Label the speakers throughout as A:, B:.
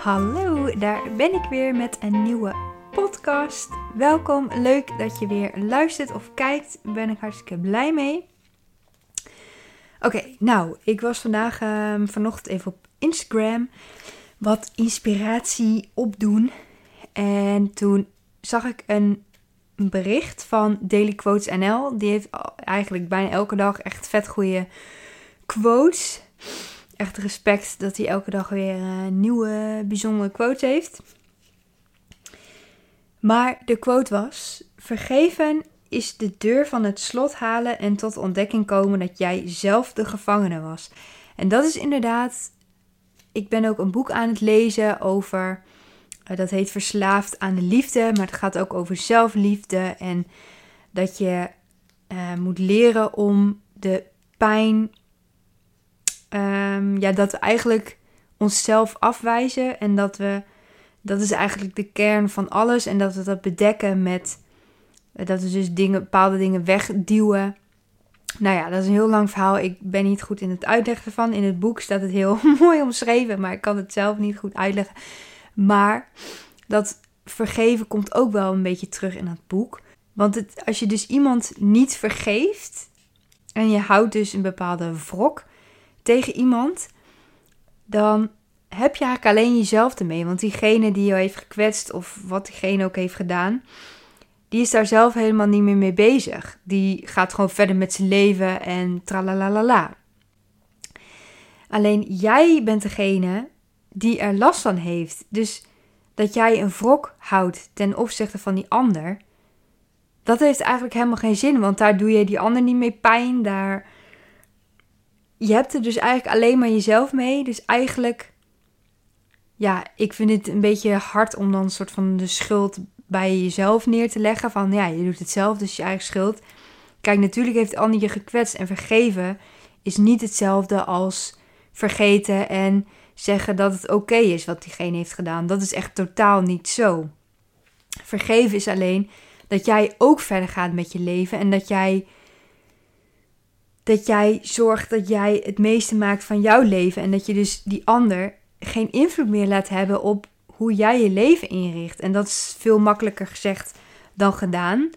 A: Hallo, daar ben ik weer met een nieuwe podcast. Welkom, leuk dat je weer luistert of kijkt. Daar ben ik hartstikke blij mee. Oké, nou, ik was vandaag um, vanochtend even op Instagram wat inspiratie opdoen. En toen zag ik een bericht van Daily Quotes NL. Die heeft eigenlijk bijna elke dag echt vet goede quotes echt respect dat hij elke dag weer een nieuwe bijzondere quote heeft. Maar de quote was: Vergeven is de deur van het slot halen en tot ontdekking komen dat jij zelf de gevangene was. En dat is inderdaad. Ik ben ook een boek aan het lezen over. Uh, dat heet Verslaafd aan de liefde. Maar het gaat ook over zelfliefde. En dat je uh, moet leren om de pijn um, ja, dat we eigenlijk onszelf afwijzen en dat we, dat is eigenlijk de kern van alles en dat we dat bedekken met, eh, dat we dus dingen, bepaalde dingen wegduwen. Nou ja, dat is een heel lang verhaal. Ik ben niet goed in het uitleggen ervan. In het boek staat het heel mooi omschreven, maar ik kan het zelf niet goed uitleggen. Maar dat vergeven komt ook wel een beetje terug in het boek. Want het, als je dus iemand niet vergeeft en je houdt dus een bepaalde wrok, tegen iemand, dan heb je eigenlijk alleen jezelf ermee. Want diegene die jou heeft gekwetst of wat diegene ook heeft gedaan, die is daar zelf helemaal niet meer mee bezig. Die gaat gewoon verder met zijn leven en tralalala. Alleen jij bent degene die er last van heeft. Dus dat jij een wrok houdt ten opzichte van die ander, dat heeft eigenlijk helemaal geen zin. Want daar doe je die ander niet mee pijn. Daar je hebt er dus eigenlijk alleen maar jezelf mee. Dus eigenlijk, ja, ik vind het een beetje hard om dan een soort van de schuld bij jezelf neer te leggen. Van ja, je doet het zelf, dus je eigen schuld. Kijk, natuurlijk heeft Annie je gekwetst en vergeven is niet hetzelfde als vergeten en zeggen dat het oké is wat diegene heeft gedaan. Dat is echt totaal niet zo. Vergeven is alleen dat jij ook verder gaat met je leven en dat jij dat jij zorgt dat jij het meeste maakt van jouw leven. En dat je dus die ander geen invloed meer laat hebben op hoe jij je leven inricht. En dat is veel makkelijker gezegd dan gedaan.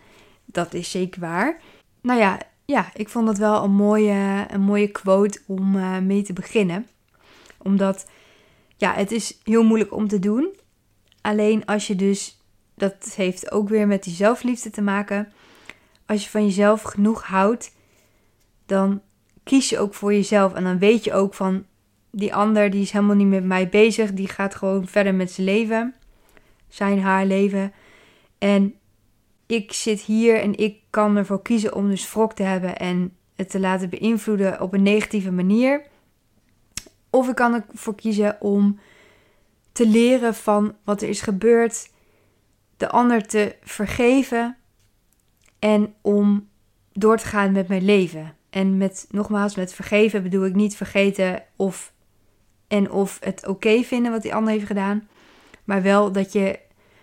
A: Dat is zeker waar. Nou ja, ja ik vond dat wel een mooie, een mooie quote om uh, mee te beginnen. Omdat, ja, het is heel moeilijk om te doen. Alleen als je dus, dat heeft ook weer met die zelfliefde te maken. Als je van jezelf genoeg houdt dan kies je ook voor jezelf. En dan weet je ook van die ander die is helemaal niet met mij bezig. Die gaat gewoon verder met zijn leven. Zijn, haar leven. En ik zit hier en ik kan ervoor kiezen om dus wrok te hebben en het te laten beïnvloeden op een negatieve manier. Of ik kan ervoor kiezen om te leren van wat er is gebeurd, de ander te vergeven en om door te gaan met mijn leven. En met nogmaals, met vergeven bedoel ik niet vergeten of en of het oké vinden wat die ander heeft gedaan. Maar wel dat je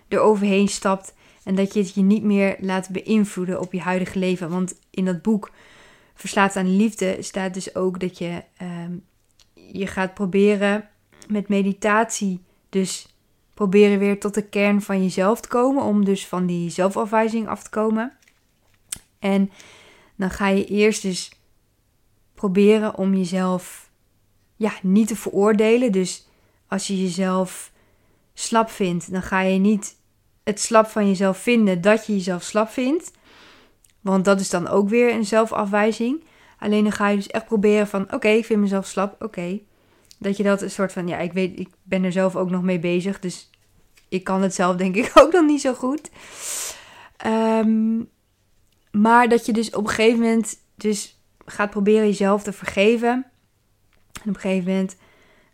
A: er overheen stapt en dat je het je niet meer laat beïnvloeden op je huidige leven. Want in dat boek Verslaafd aan de Liefde staat dus ook dat je, ehm, je gaat proberen met meditatie, dus proberen weer tot de kern van jezelf te komen. Om dus van die zelfafwijzing af te komen. En dan ga je eerst dus proberen om jezelf ja, niet te veroordelen. Dus als je jezelf slap vindt, dan ga je niet het slap van jezelf vinden dat je jezelf slap vindt. Want dat is dan ook weer een zelfafwijzing. Alleen dan ga je dus echt proberen van oké, ik vind mezelf slap, oké. Dat je dat een soort van, ja, ik weet, ik ben er zelf ook nog mee bezig. Dus ik kan het zelf denk ik ook nog niet zo goed. Ehm, maar dat je dus op een gegeven moment dus gaat proberen jezelf te vergeven. En op een gegeven moment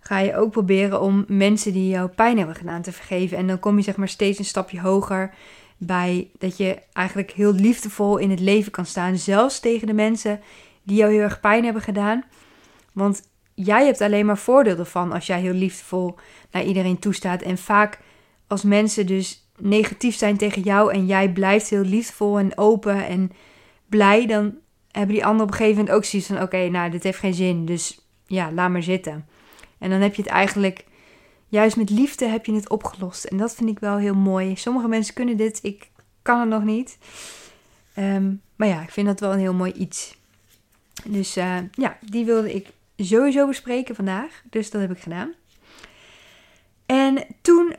A: ga je ook proberen om mensen die jou pijn hebben gedaan te vergeven. En dan kom je zeg maar steeds een stapje hoger bij dat je eigenlijk heel liefdevol in het leven kan staan. Zelfs tegen de mensen die jou heel erg pijn hebben gedaan. Want jij hebt alleen maar voordeel ervan als jij heel liefdevol naar iedereen toestaat. En vaak als mensen dus negatief zijn tegen jou en jij blijft heel liefdevol en open en blij, dan hebben die anderen op een gegeven moment ook zoiets van: oké, nou, dit heeft geen zin, dus ja, laat maar zitten. En dan heb je het eigenlijk, juist met liefde heb je het opgelost. En dat vind ik wel heel mooi. Sommige mensen kunnen dit, ik kan het nog niet. Ehm, maar ja, ik vind dat wel een heel mooi iets. Dus uh, ja, die wilde ik sowieso bespreken vandaag. Dus dat heb ik gedaan. En toen,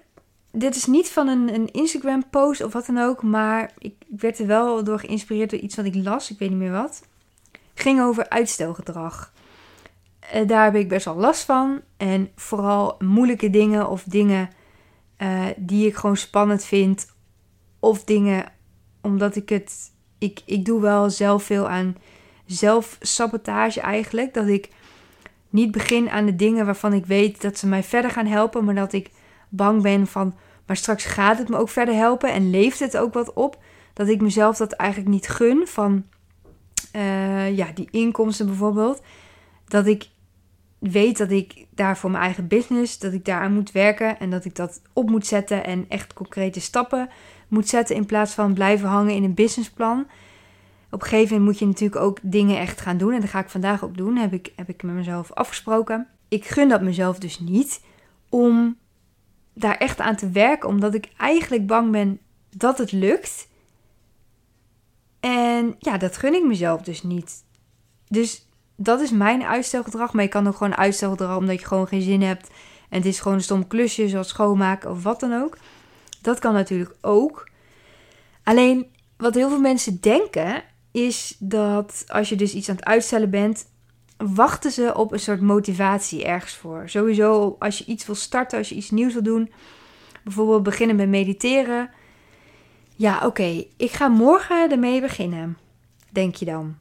A: dit is niet van een, een Instagram post of wat dan ook, maar ik, werd er wel door geïnspireerd door iets wat ik las, ik weet niet meer wat. Ging over uitstelgedrag. Uh, daar heb ik best wel last van. En vooral moeilijke dingen of dingen uh, die ik gewoon spannend vind. Of dingen omdat ik het. Ik, ik doe wel zelf veel aan zelfsabotage eigenlijk. Dat ik niet begin aan de dingen waarvan ik weet dat ze mij verder gaan helpen, maar dat ik bang ben van, maar straks gaat het me ook verder helpen en leeft het ook wat op. Dat ik mezelf dat eigenlijk niet gun van, uh, ja, die inkomsten bijvoorbeeld. Dat ik weet dat ik daar voor mijn eigen business, dat ik daaraan moet werken en dat ik dat op moet zetten en echt concrete stappen moet zetten in plaats van blijven hangen in een businessplan op een gegeven moment moet je natuurlijk ook dingen echt gaan doen. En dat ga ik vandaag ook doen. Heb ik, heb ik met mezelf afgesproken. Ik gun dat mezelf dus niet om daar echt aan te werken. Omdat ik eigenlijk bang ben dat het lukt. En ja, dat gun ik mezelf dus niet. Dus dat is mijn uitstelgedrag. Maar je kan ook gewoon uitstelgedrag omdat je gewoon geen zin hebt. En het is gewoon een stom klusje zoals schoonmaken of wat dan ook. Dat kan natuurlijk ook. Alleen wat heel veel mensen denken is dat als je dus iets aan het uitstellen bent, wachten ze op een soort motivatie ergens voor. Sowieso als je iets wil starten, als je iets nieuws wil doen, bijvoorbeeld beginnen met mediteren. Ja, oké, ik ga morgen ermee beginnen, denk je dan.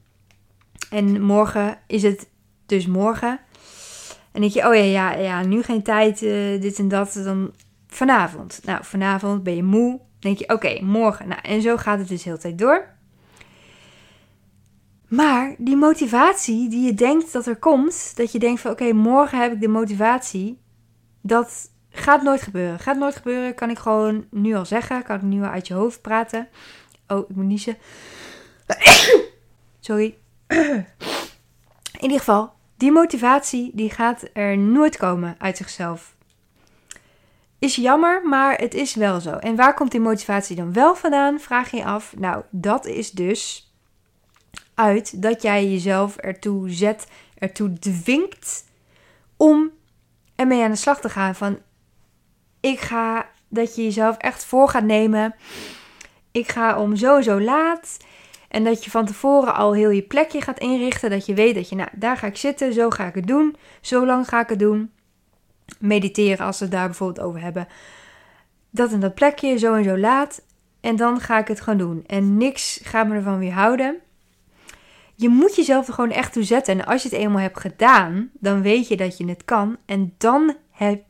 A: En morgen is het dus morgen. En denk je, oh ja, ja, ja nu geen tijd, uh, dit en dat, dan vanavond. Nou, vanavond ben je moe. denk je, oké, morgen. Nou, en zo gaat het dus heel tijd door. Maar die motivatie die je denkt dat er komt, dat je denkt van oké, morgen heb ik de motivatie, dat gaat nooit gebeuren. Gaat nooit gebeuren, kan ik gewoon nu al zeggen, kan ik nu al uit je hoofd praten. Oh, ik moet niezen. Sorry. In ieder geval, die motivatie die gaat er nooit komen uit zichzelf. Is jammer, maar het is wel zo. En waar komt die motivatie dan wel vandaan? Vraag je je af. Nou, dat is dus uit dat jij jezelf ertoe zet, ertoe dwingt om ermee aan de slag te gaan. Van ik ga dat je jezelf echt voor gaat nemen. Ik ga om zo zo laat. En dat je van tevoren al heel je plekje gaat inrichten. Dat je weet dat je, nou, daar ga ik zitten, zo ga ik het doen. Zo lang ga ik het doen. Mediteren als we het daar bijvoorbeeld over hebben. Dat en dat plekje, zo en zo laat. En dan ga ik het gaan doen. En niks gaat me ervan weerhouden je moet jezelf er gewoon echt toe zetten. En als je het eenmaal hebt gedaan, dan weet je dat je het kan. En dan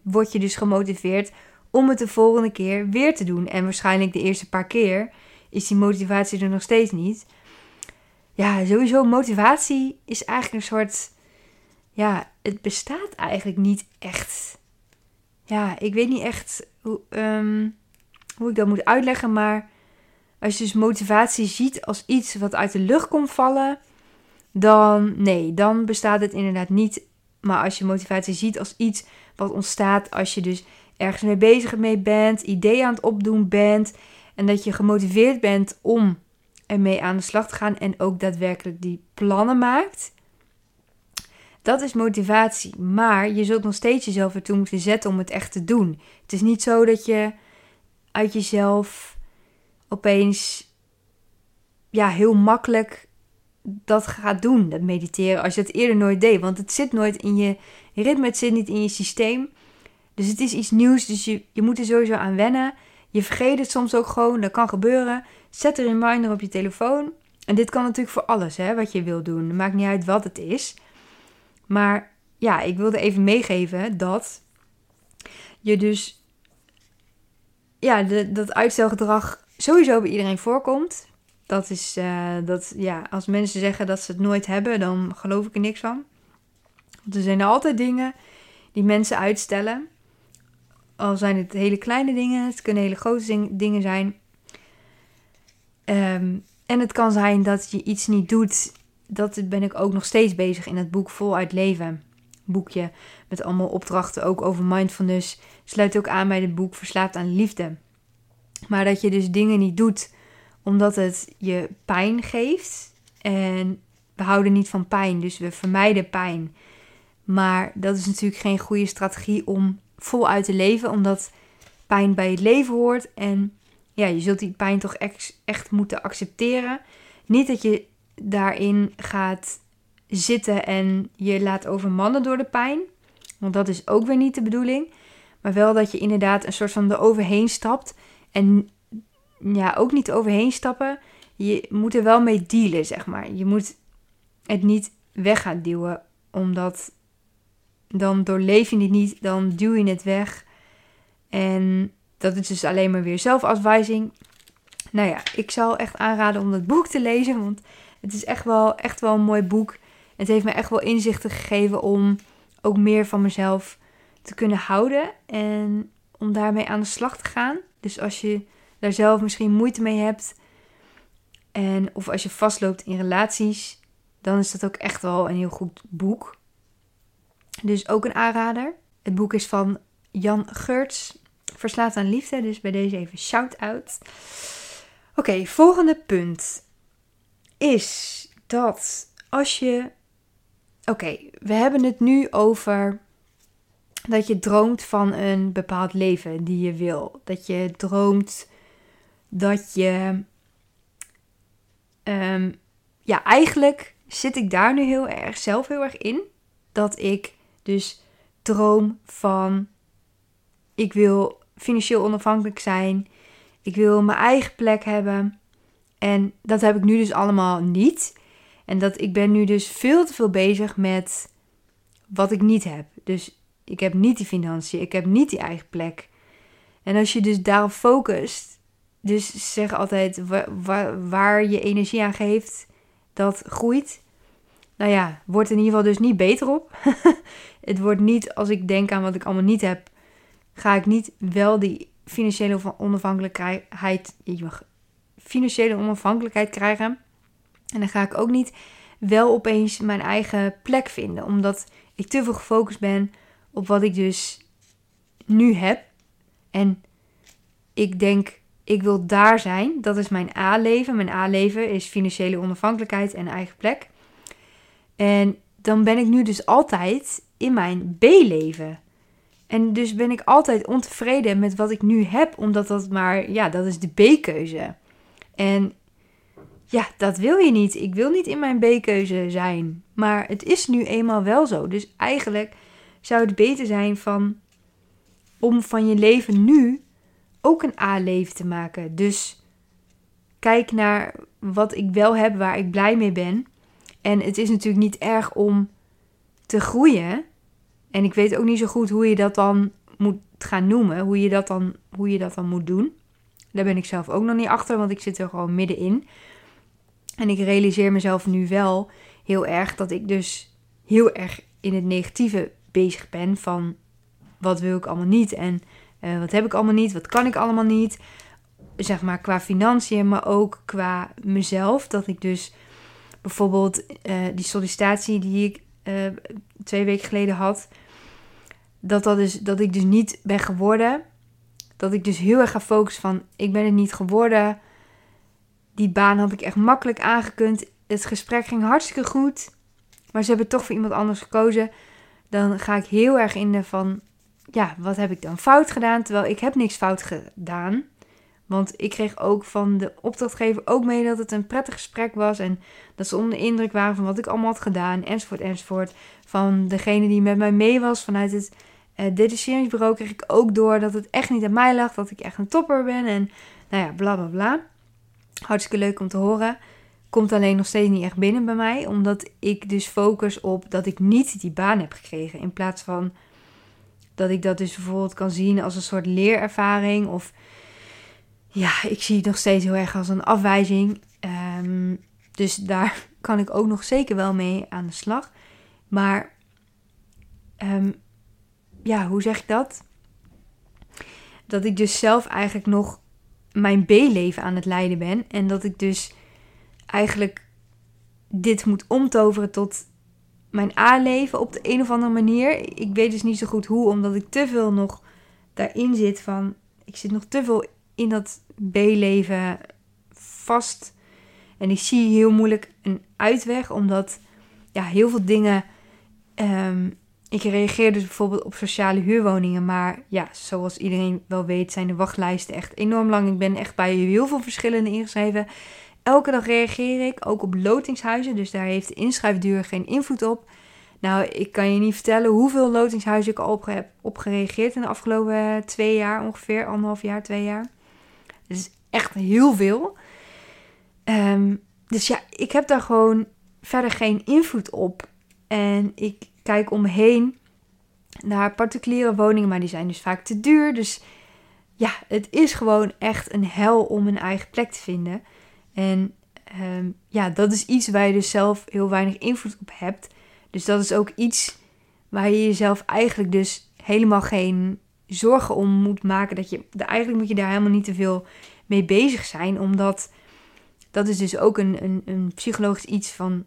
A: word je dus gemotiveerd om het de volgende keer weer te doen. En waarschijnlijk de eerste paar keer is die motivatie er nog steeds niet. Ja, sowieso motivatie is eigenlijk een soort... Ja, het bestaat eigenlijk niet echt. Ja, ik weet niet echt hoe, um, hoe ik dat moet uitleggen, maar... Als je dus motivatie ziet als iets wat uit de lucht komt vallen, dan nee, dan bestaat het inderdaad niet. Maar als je motivatie ziet als iets wat ontstaat als je dus ergens mee bezig mee bent, ideeën aan het opdoen bent en dat je gemotiveerd bent om ermee aan de slag te gaan en ook daadwerkelijk die plannen maakt. Dat is motivatie, maar je zult nog steeds jezelf ertoe moeten zetten om het echt te doen. Het is niet zo dat je uit jezelf opeens ja, heel makkelijk dat gaat doen, dat mediteren, als je het eerder nooit deed. Want het zit nooit in je ritme, het zit niet in je systeem. Dus het is iets nieuws, dus je, je moet er sowieso aan wennen. Je vergeet het soms ook gewoon, dat kan gebeuren. Zet een reminder op je telefoon. En dit kan natuurlijk voor alles, hè, wat je wil doen. Het maakt niet uit wat het is. Maar ja, ik wilde even meegeven dat je dus... Ja, dat uitstelgedrag sowieso bij iedereen voorkomt. Dat is, uh, dat, ja, als mensen zeggen dat ze het nooit hebben, dan geloof ik er niks van. Want er zijn altijd dingen die mensen uitstellen. Al zijn het hele kleine dingen, het kunnen hele grote dingen zijn. Um, en het kan zijn dat je iets niet doet. Dat ben ik ook nog steeds bezig in het boek Voluit Leven. boekje met allemaal opdrachten ook over mindfulness. Sluit ook aan bij het boek Verslaafd aan Liefde. Maar dat je dus dingen niet doet omdat het je pijn geeft. En we houden niet van pijn, dus we vermijden pijn. Maar dat is natuurlijk geen goede strategie om voluit te leven, omdat pijn bij het leven hoort. En ja, je zult die pijn toch echt, moeten accepteren. Niet dat je daarin gaat zitten en je laat overmannen door de pijn. Want dat is ook weer niet de bedoeling. Maar wel dat je inderdaad een soort van er overheen stapt. En ja, ook niet overheen stappen. Je moet er wel mee dealen, zeg maar. Je moet het niet weg gaan duwen. Omdat dan doorleef je het niet, dan duw je het weg. En dat is dus alleen maar weer zelfafwijzing. Nou ja, ik zou echt aanraden om dat boek te lezen. Want het is echt wel, echt wel een mooi boek. Het heeft me echt wel inzichten gegeven om ook meer van mezelf te kunnen houden. En om daarmee aan de slag te gaan. Dus als je zelf misschien moeite mee hebt. En of als je vastloopt in relaties. Dan is dat ook echt wel een heel goed boek. Dus ook een aanrader. Het boek is van Jan Geurts. Verslaat aan liefde. Dus bij deze even shout-out. Oké, volgende punt is dat als je. Oké, we hebben het nu over dat je droomt van een bepaald leven die je wil. Dat je droomt dat je. Um, ja, eigenlijk zit ik daar nu heel erg zelf heel erg in. Dat ik dus droom van. Ik wil financieel onafhankelijk zijn. Ik wil mijn eigen plek hebben. En dat heb ik nu dus allemaal niet. En dat ik ben nu dus veel te veel bezig met wat ik niet heb. Dus ik heb niet die financiën, ik heb niet die eigen plek. En als je dus daarop focust, dus zeg altijd waar, je energie aan geeft, dat groeit. Nou ja, wordt in ieder geval dus niet beter op. het wordt niet, als ik denk aan wat ik allemaal niet heb, ga ik niet wel die financiële onafhankelijkheid, financiële onafhankelijkheid krijgen. En dan ga ik ook niet wel opeens mijn eigen plek vinden, omdat ik te veel gefocust ben op wat ik dus nu heb. En ik denk, ik wil daar zijn. Dat is mijn A-leven. Mijn A-leven is financiële onafhankelijkheid en eigen plek. En dan ben ik nu dus altijd in mijn B-leven. En dus ben ik altijd ontevreden met wat ik nu heb, omdat dat maar, ja, dat is de B-keuze. En ja, dat wil je niet. Ik wil niet in mijn B-keuze zijn. Maar het is nu eenmaal wel zo. Dus eigenlijk zou het beter zijn van, om van je leven nu ook een A-leven te maken. Dus kijk naar wat ik wel heb, waar ik blij mee ben. En het is natuurlijk niet erg om te groeien. En ik weet ook niet zo goed hoe je dat dan moet gaan noemen. Hoe je dat dan, hoe je dat dan moet doen. Daar ben ik zelf ook nog niet achter, want ik zit er gewoon middenin. En ik realiseer mezelf nu wel heel erg dat ik dus heel erg in het negatieve bezig ben. Van wat wil ik allemaal niet en uh, wat heb ik allemaal niet, wat kan ik allemaal niet. Zeg maar qua financiën, maar ook qua mezelf. Dat ik dus bijvoorbeeld uh, die sollicitatie die ik uh, twee weken geleden had. Dat, dat, is, dat ik dus niet ben geworden. Dat ik dus heel erg ga focussen van ik ben het niet geworden. Die baan had ik echt makkelijk aangekund. Het gesprek ging hartstikke goed. Maar ze hebben toch voor iemand anders gekozen. Dan ga ik heel erg in de van ja, wat heb ik dan fout gedaan? Terwijl ik heb niks fout gedaan. Want ik kreeg ook van de opdrachtgever ook mee dat het een prettig gesprek was. En dat ze onder de indruk waren van wat ik allemaal had gedaan. Enzovoort, enzovoort. Van degene die met mij mee was vanuit het uh, detacheringsbureau kreeg ik ook door dat het echt niet aan mij lag. Dat ik echt een topper ben. En nou ja, bla bla bla. Hartstikke leuk om te horen. Komt alleen nog steeds niet echt binnen bij mij. Omdat ik dus focus op dat ik niet die baan heb gekregen. In plaats van dat ik dat dus bijvoorbeeld kan zien als een soort leerervaring. Of ja, ik zie het nog steeds heel erg als een afwijzing. Ehm, dus daar kan ik ook nog zeker wel mee aan de slag. Maar ehm, ja, hoe zeg ik dat? Dat ik dus zelf eigenlijk nog mijn B-leven aan het leiden ben. En dat ik dus eigenlijk dit moet omtoveren tot mijn A-leven op de een of andere manier. Ik weet dus niet zo goed hoe, omdat ik te veel nog daarin zit van... Ik zit nog te veel in dat B-leven vast. En ik zie heel moeilijk een uitweg, omdat ja, heel veel dingen... Ehm, ik reageer dus bijvoorbeeld op sociale huurwoningen. Maar ja, zoals iedereen wel weet, zijn de wachtlijsten echt enorm lang. Ik ben echt bij heel veel verschillende ingeschreven. Elke dag reageer ik, ook op lotingshuizen. Dus daar heeft de inschrijfduur geen invloed op. Nou, ik kan je niet vertellen hoeveel lotingshuizen ik al op heb op gereageerd in de afgelopen twee jaar ongeveer. Anderhalf jaar, twee jaar. Dat is echt heel veel. Ehm, dus ja, ik heb daar gewoon verder geen invloed op. En ik kijk om me heen naar particuliere woningen, maar die zijn dus vaak te duur. Dus ja, het is gewoon echt een hel om een eigen plek te vinden. En ehm, ja, dat is iets waar je dus zelf heel weinig invloed op hebt. Dus dat is ook iets waar je jezelf eigenlijk dus helemaal geen zorgen om moet maken. Dat je, eigenlijk moet je daar helemaal niet te veel mee bezig zijn. Omdat dat is dus ook een, een, een psychologisch iets van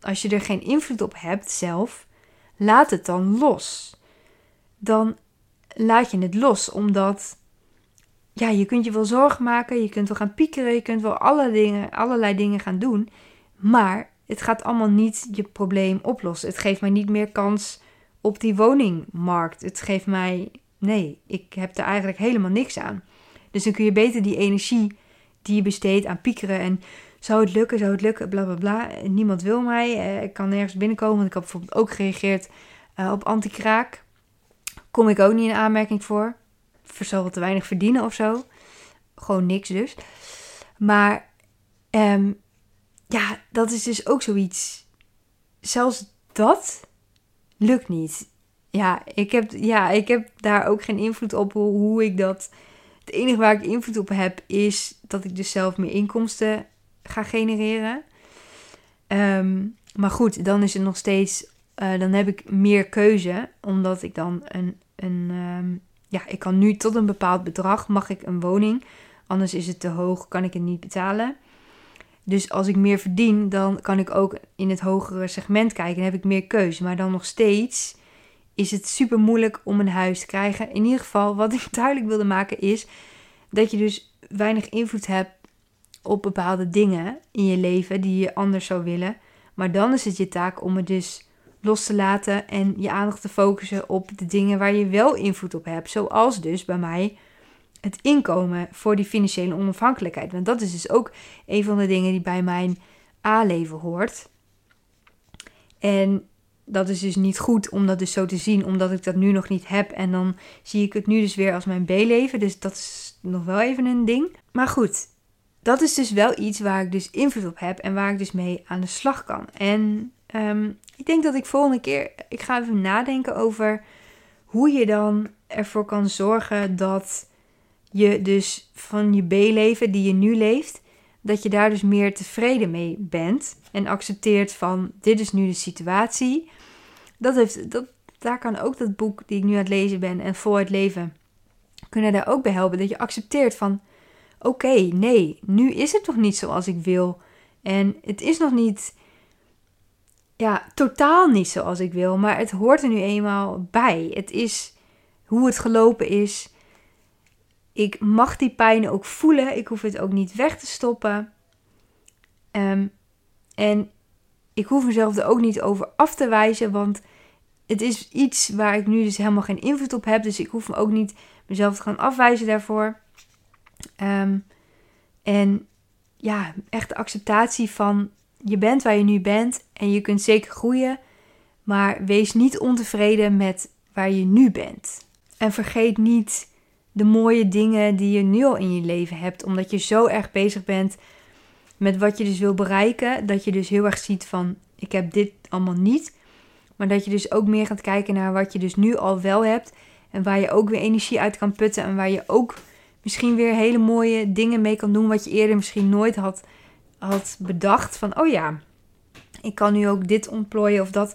A: als je er geen invloed op hebt zelf, laat het dan los. Dan laat je het los, omdat ja, je kunt je wel zorgen maken, je kunt wel gaan piekeren, je kunt wel alle dingen, allerlei dingen gaan doen, maar het gaat allemaal niet je probleem oplossen. Het geeft mij niet meer kans op die woningmarkt. Het geeft mij, nee, ik heb er eigenlijk helemaal niks aan. Dus dan kun je beter die energie die je besteedt aan piekeren en zou het lukken, zou het lukken, bla bla bla. Niemand wil mij, eh, ik kan nergens binnenkomen. Want ik heb bijvoorbeeld ook gereageerd uh, op anti-kraak. Kom ik ook niet in aanmerking voor. Zal te weinig verdienen of zo. Gewoon niks dus. Maar um, ja, dat is dus ook zoiets. Zelfs dat lukt niet. Ja, ik heb, ja, ik heb daar ook geen invloed op hoe ik dat. Het enige waar ik invloed op heb is dat ik dus zelf meer inkomsten ga genereren. Ehm, maar goed, dan is het nog steeds. Uh, dan heb ik meer keuze, omdat ik dan een. een um, ja, ik kan nu tot een bepaald bedrag mag ik een woning. Anders is het te hoog, kan ik het niet betalen. Dus als ik meer verdien, dan kan ik ook in het hogere segment kijken. Dan heb ik meer keuze. Maar dan nog steeds is het super moeilijk om een huis te krijgen. In ieder geval, wat ik duidelijk wilde maken is dat je dus weinig invloed hebt op bepaalde dingen in je leven die je anders zou willen. Maar dan is het je taak om het dus los te laten en je aandacht te focussen op de dingen waar je wel invloed op hebt. Zoals dus bij mij het inkomen voor die financiële onafhankelijkheid. Want dat is dus ook een van de dingen die bij mijn A-leven hoort. En dat is dus niet goed om dat dus zo te zien, omdat ik dat nu nog niet heb. En dan zie ik het nu dus weer als mijn B-leven. Dus dat is nog wel even een ding. Maar goed, dat is dus wel iets waar ik dus invloed op heb en waar ik dus mee aan de slag kan. En ehm, ik denk dat ik volgende keer, ik ga even nadenken over hoe je dan ervoor kan zorgen dat je dus van je B-leven die je nu leeft, dat je daar dus meer tevreden mee bent en accepteert van dit is nu de situatie. Dat heeft, dat, daar kan ook dat boek die ik nu aan het lezen ben en voor het leven kunnen daar ook bij helpen. Dat je accepteert van oké, nee, nu is het nog niet zoals ik wil. En het is nog niet, ja, totaal niet zoals ik wil. Maar het hoort er nu eenmaal bij. Het is hoe het gelopen is. Ik mag die pijn ook voelen. Ik hoef het ook niet weg te stoppen. Um, en ik hoef mezelf er ook niet over af te wijzen, want het is iets waar ik nu dus helemaal geen invloed op heb. Dus ik hoef me ook niet mezelf te gaan afwijzen daarvoor. Ehm, en ja, echt de acceptatie van je bent waar je nu bent en je kunt zeker groeien, maar wees niet ontevreden met waar je nu bent. En vergeet niet de mooie dingen die je nu al in je leven hebt, omdat je zo erg bezig bent met wat je dus wil bereiken, dat je dus heel erg ziet van ik heb dit allemaal niet, maar dat je dus ook meer gaat kijken naar wat je dus nu al wel hebt en waar je ook weer energie uit kan putten en waar je ook misschien weer hele mooie dingen mee kan doen wat je eerder misschien nooit had, had bedacht. Van oh ja, ik kan nu ook dit ontplooien of dat.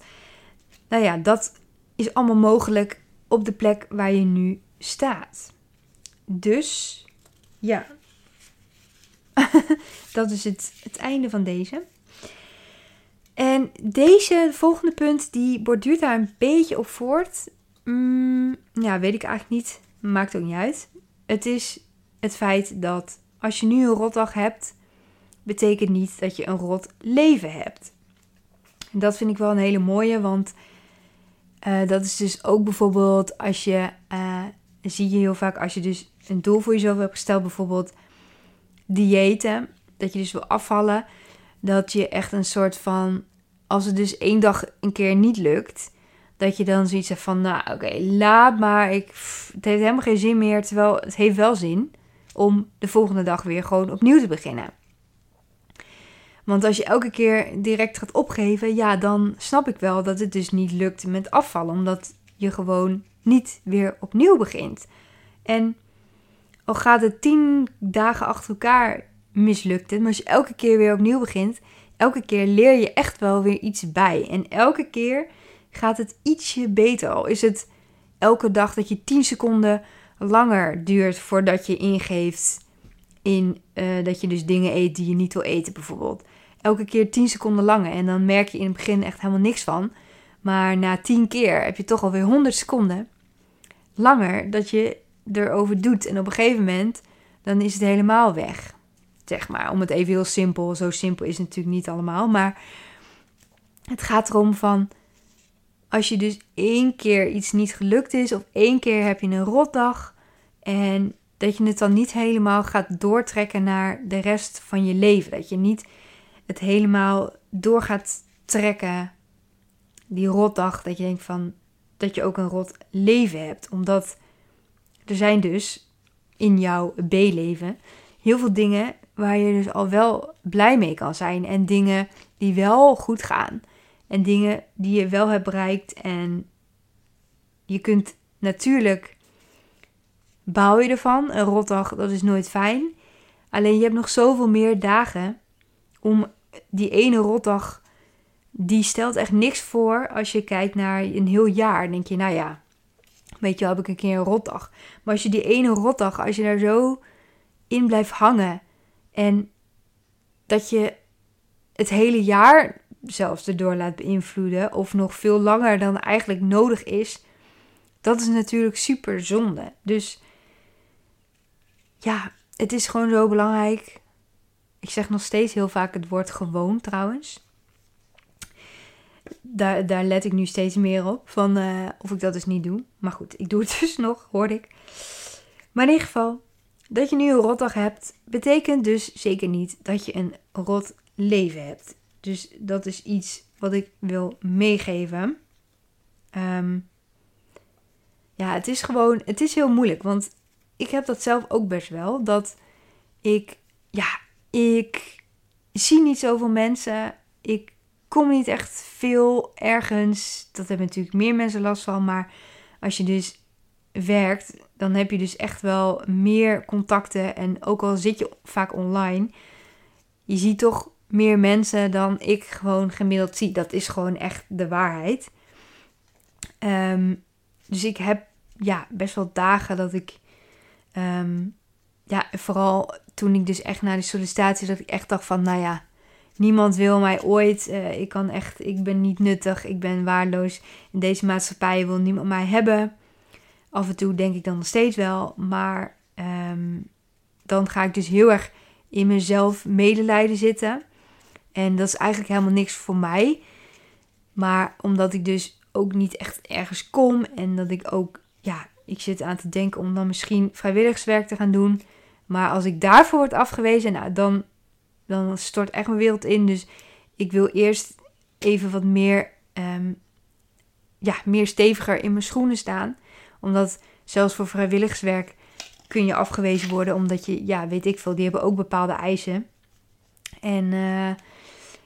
A: Nou ja, dat is allemaal mogelijk op de plek waar je nu staat. Dus ja, dat is het, het einde van deze. En deze volgende punt, die borduurt daar een beetje op voort. Mm, ja, weet ik eigenlijk niet. Maakt ook niet uit. Het is het feit dat als je nu een rotdag hebt, betekent niet dat je een rot leven hebt. En dat vind ik wel een hele mooie, want uh, dat is dus ook bijvoorbeeld als je, uh, zie je heel vaak als je dus een doel voor jezelf hebt gesteld, bijvoorbeeld diëten, dat je dus wil afvallen, dat je echt een soort van, als het dus één dag een keer niet lukt, dat je dan zoiets hebt van, nou oké, laat maar, ik, het heeft helemaal geen zin meer, terwijl het heeft wel zin om de volgende dag weer gewoon opnieuw te beginnen. Want als je elke keer direct gaat opgeven, ja, dan snap ik wel dat het dus niet lukt met afvallen, omdat je gewoon niet weer opnieuw begint. En al gaat het tien dagen achter elkaar mislukt het, maar als je elke keer weer opnieuw begint, elke keer leer je echt wel weer iets bij. En elke keer gaat het ietsje beter. Al is het elke dag dat je 10 seconden langer duurt voordat je ingeeft in uh, dat je dus dingen eet die je niet wil eten, bijvoorbeeld. Elke keer 10 seconden langer. En dan merk je in het begin echt helemaal niks van. Maar na 10 keer heb je toch alweer 100 seconden langer dat je erover doet. En op een gegeven moment, dan is het helemaal weg. Zeg maar, om het even heel simpel. Zo simpel is het natuurlijk niet allemaal. Maar het gaat erom van als je dus één keer iets niet gelukt is, of één keer heb je een rotdag en dat je het dan niet helemaal gaat doortrekken naar de rest van je leven. Dat je niet het helemaal door gaat trekken, die rotdag, dat je denkt van dat je ook een rot leven hebt. Omdat er zijn dus in jouw B-leven heel veel dingen waar je dus al wel blij mee kan zijn en dingen die wel goed gaan. En dingen die je wel hebt bereikt. En je kunt natuurlijk baal je ervan. Een rotdag, dat is nooit fijn. Alleen je hebt nog zoveel meer dagen om die ene rotdag. Die stelt echt niks voor als je kijkt naar een heel jaar. Dan denk je, nou ja, weet je wel, heb ik een keer een rotdag. Maar als je die ene rotdag, als je daar zo in blijft hangen. En dat je het hele jaar zelfs erdoor laat beïnvloeden, of nog veel langer dan eigenlijk nodig is, dat is natuurlijk super zonde. Dus ja, het is gewoon zo belangrijk. Ik zeg nog steeds heel vaak het woord gewoon trouwens. Daar, daar let ik nu steeds meer op. Van uh, of ik dat dus niet doe. Maar goed, ik doe het dus nog, hoorde ik. Maar in ieder geval, dat je nu een rotdag hebt, betekent dus zeker niet dat je een rot leven hebt. Dus dat is iets wat ik wil meegeven. Ehm, ja, het is gewoon, het is heel moeilijk. Want ik heb dat zelf ook best wel. Dat ik, ja, ik zie niet zoveel mensen. Ik kom niet echt veel ergens. Dat hebben natuurlijk meer mensen last van. Maar als je dus werkt, dan heb je dus echt wel meer contacten. En ook al zit je vaak online, je ziet toch meer mensen dan ik gewoon gemiddeld zie. Dat is gewoon echt de waarheid. Ehm, dus ik heb ja, best wel dagen dat ik. Ehm, ja, vooral toen ik dus echt naar de sollicitatie, dat ik echt dacht van, nou ja, niemand wil mij ooit. Uh, ik kan echt, ik ben niet nuttig, ik ben waardeloos. In deze maatschappij wil niemand mij hebben. Af en toe denk ik dan nog steeds wel, maar ehm, dan ga ik dus heel erg in mezelf medelijden zitten. En dat is eigenlijk helemaal niks voor mij. Maar omdat ik dus ook niet echt ergens kom en dat ik ook, ja, ik zit aan te denken om dan misschien vrijwilligerswerk te gaan doen. Maar als ik daarvoor word afgewezen, nou, dan, dan stort echt mijn wereld in. Dus ik wil eerst even wat meer, um, ja, meer steviger in mijn schoenen staan. Omdat zelfs voor vrijwilligerswerk kun je afgewezen worden. Omdat je, ja, weet ik veel, die hebben ook bepaalde eisen. En uh,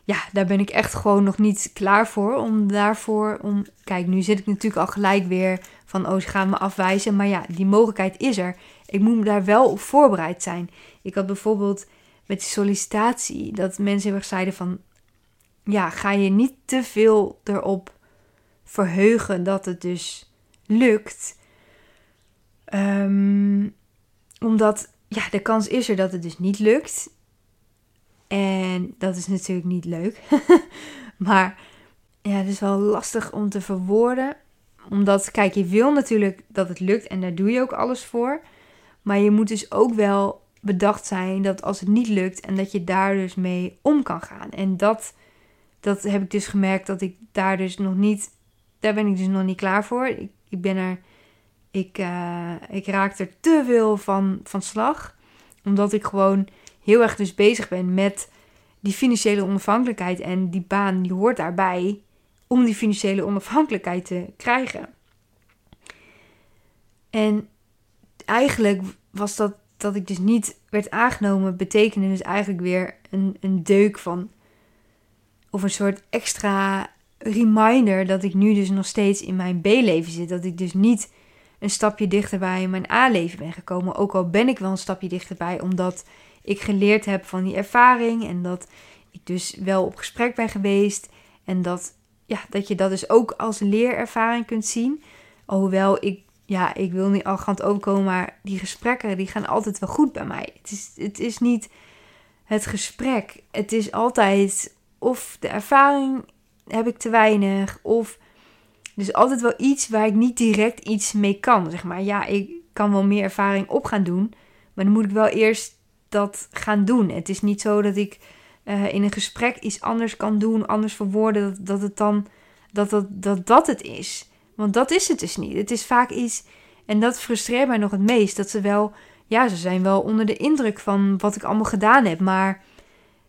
A: ja, daar ben ik echt gewoon nog niet klaar voor. Om daarvoor, om, kijk, nu zit ik natuurlijk al gelijk weer van, oh, ze gaan me afwijzen. Maar ja, die mogelijkheid is er. Ik moet me daar wel op voorbereid zijn. Ik had bijvoorbeeld met de sollicitatie dat mensen erg zeiden van, ja, ga je niet te veel erop verheugen dat het dus lukt. Um, omdat, ja, de kans is er dat het dus niet lukt. En dat is natuurlijk niet leuk. Maar ja, het is wel lastig om te verwoorden. Omdat, kijk, je wil natuurlijk dat het lukt en daar doe je ook alles voor. Maar je moet dus ook wel bedacht zijn dat als het niet lukt en dat je daar dus mee om kan gaan. En dat, dat heb ik dus gemerkt dat ik daar dus nog niet, daar ben ik dus nog niet klaar voor. Ik, ik ben er, ik, uh, ik raak er te veel van, van slag. Omdat ik gewoon heel erg dus bezig ben met die financiële onafhankelijkheid. En die baan die hoort daarbij om die financiële onafhankelijkheid te krijgen. En eigenlijk was dat dat ik dus niet werd aangenomen, betekende dus eigenlijk weer een, een deuk van. Of een soort extra reminder dat ik nu dus nog steeds in mijn B-leven zit. Dat ik dus niet een stapje dichterbij mijn A-leven ben gekomen. Ook al ben ik wel een stapje dichterbij, omdat ik geleerd heb van die ervaring. En dat ik dus wel op gesprek ben geweest. En dat, ja, dat je dat dus ook als leerervaring kunt zien. Alhoewel ik ja, ik wil niet arrogant overkomen, maar die gesprekken die gaan altijd wel goed bij mij. Het is, het is niet het gesprek. Het is altijd of de ervaring heb ik te weinig, of dus altijd wel iets waar ik niet direct iets mee kan. Zeg maar, ja, ik kan wel meer ervaring op gaan doen, maar dan moet ik wel eerst dat gaan doen. Het is niet zo dat ik uh, in een gesprek iets anders kan doen, anders verwoorden, dat, dat het dan dat dat, dat dat het is. Want dat is het dus niet. Het is vaak iets, en dat frustreert mij nog het meest, dat ze wel, ja, ze zijn wel onder de indruk van wat ik allemaal gedaan heb, maar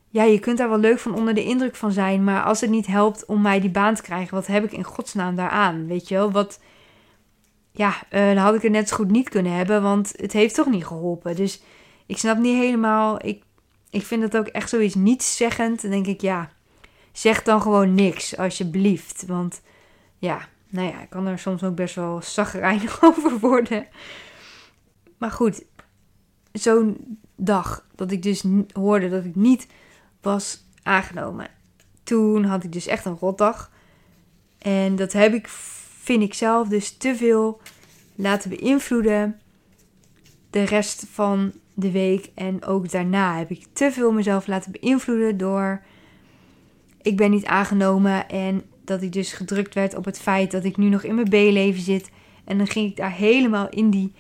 A: ja, je kunt daar wel leuk van onder de indruk van zijn, maar als het niet helpt om mij die baan te krijgen, wat heb ik in godsnaam daaraan? Weet je wel, wat, ja, uh, dan had ik het net zo goed niet kunnen hebben, want het heeft toch niet geholpen. Dus ik snap niet helemaal, ik, ik vind dat ook echt zoiets nietszeggend. Dan denk ik, ja, zeg dan gewoon niks, alsjeblieft. Want ja, nou ja, ik kan er soms ook best wel zagrijnig over worden. Maar goed, zo'n dag dat ik dus hoorde dat ik niet was aangenomen. Toen had ik dus echt een rotdag. En dat heb ik, vind ik zelf, dus te veel laten beïnvloeden. De rest van de week en ook daarna heb ik te veel mezelf laten beïnvloeden door. Ik ben niet aangenomen en dat ik dus gedrukt werd op het feit dat ik nu nog in mijn B-leven zit. En dan ging ik daar helemaal in die,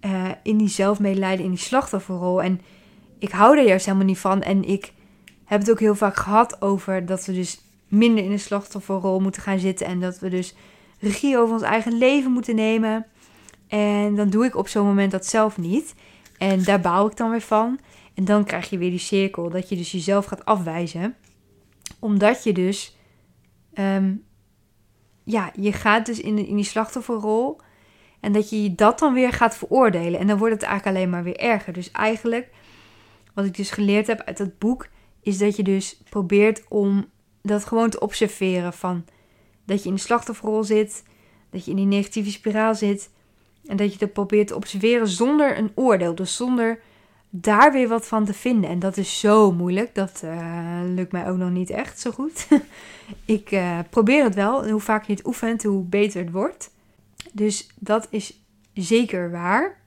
A: uh, in die zelfmedelijden, in die slachtofferrol. En ik hou er juist helemaal niet van. En ik heb het ook heel vaak gehad over dat we dus minder in de slachtofferrol moeten gaan zitten. En dat we dus regie over ons eigen leven moeten nemen. En dan doe ik op zo'n moment dat zelf niet. En daar bouw ik dan weer van. En dan krijg je weer die cirkel dat je dus jezelf gaat afwijzen. Omdat je dus Ehm, ja, je gaat dus in, in die slachtofferrol. En dat je dat dan weer gaat veroordelen. En dan wordt het eigenlijk alleen maar weer erger. Dus eigenlijk, wat ik dus geleerd heb uit dat boek, is dat je dus probeert om dat gewoon te observeren. Van dat je in de slachtofferrol zit, dat je in die negatieve spiraal zit. En dat je dat probeert te observeren zonder een oordeel. Dus zonder daar weer wat van te vinden. En dat is zo moeilijk. Dat uh, lukt mij ook nog niet echt zo goed. ik uh, probeer het wel. hoe vaak je het oefent, hoe beter het wordt. Dus dat is zeker waar.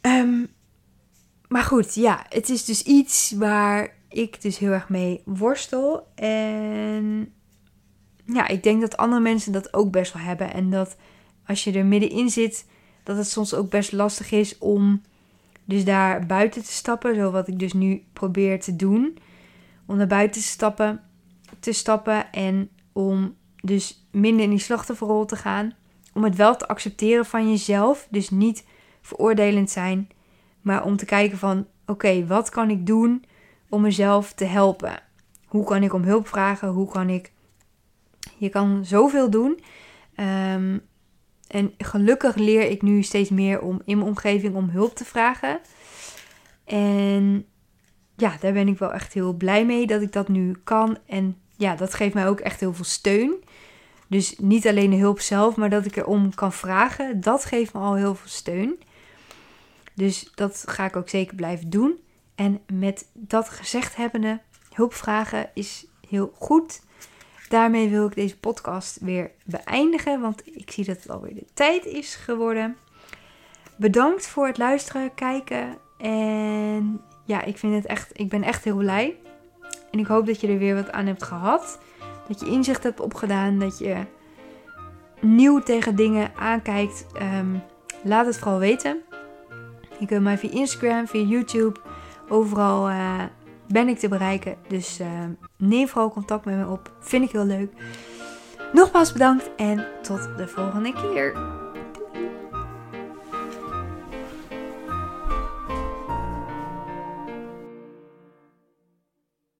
A: Um, maar goed, ja, het is dus iets waar ik dus heel erg mee worstel. En ja, ik denk dat andere mensen dat ook best wel hebben. En dat als je er middenin zit, dat het soms ook best lastig is om dus daar buiten te stappen. Zo wat ik dus nu probeer te doen. Om naar buiten te stappen, te stappen en om dus minder in die slachtofferrol te gaan. Om het wel te accepteren van jezelf. Dus niet veroordelend zijn. Maar om te kijken van oké, wat kan ik doen om mezelf te helpen? Hoe kan ik om hulp vragen? Hoe kan ik. Je kan zoveel doen. Um, en gelukkig leer ik nu steeds meer om in mijn omgeving om hulp te vragen. En ja, daar ben ik wel echt heel blij mee dat ik dat nu kan. En ja, dat geeft mij ook echt heel veel steun. Dus niet alleen de hulp zelf, maar dat ik erom kan vragen, dat geeft me al heel veel steun. Dus dat ga ik ook zeker blijven doen. En met dat gezegd hebbende, hulp vragen is heel goed daarmee wil ik deze podcast weer beëindigen, want ik zie dat het alweer de tijd is geworden. Bedankt voor het luisteren, kijken en ja, ik vind het echt, ik ben echt heel blij En ik hoop dat je er weer wat aan hebt gehad. Dat je inzicht hebt opgedaan. Dat je nieuw tegen dingen aankijkt. Ehm, laat het vooral weten. Je kunt mij via Instagram, via YouTube, overal uh, ben ik te bereiken. Dus uh, neem vooral contact met me op. Vind ik heel leuk. Nogmaals bedankt en tot de volgende keer.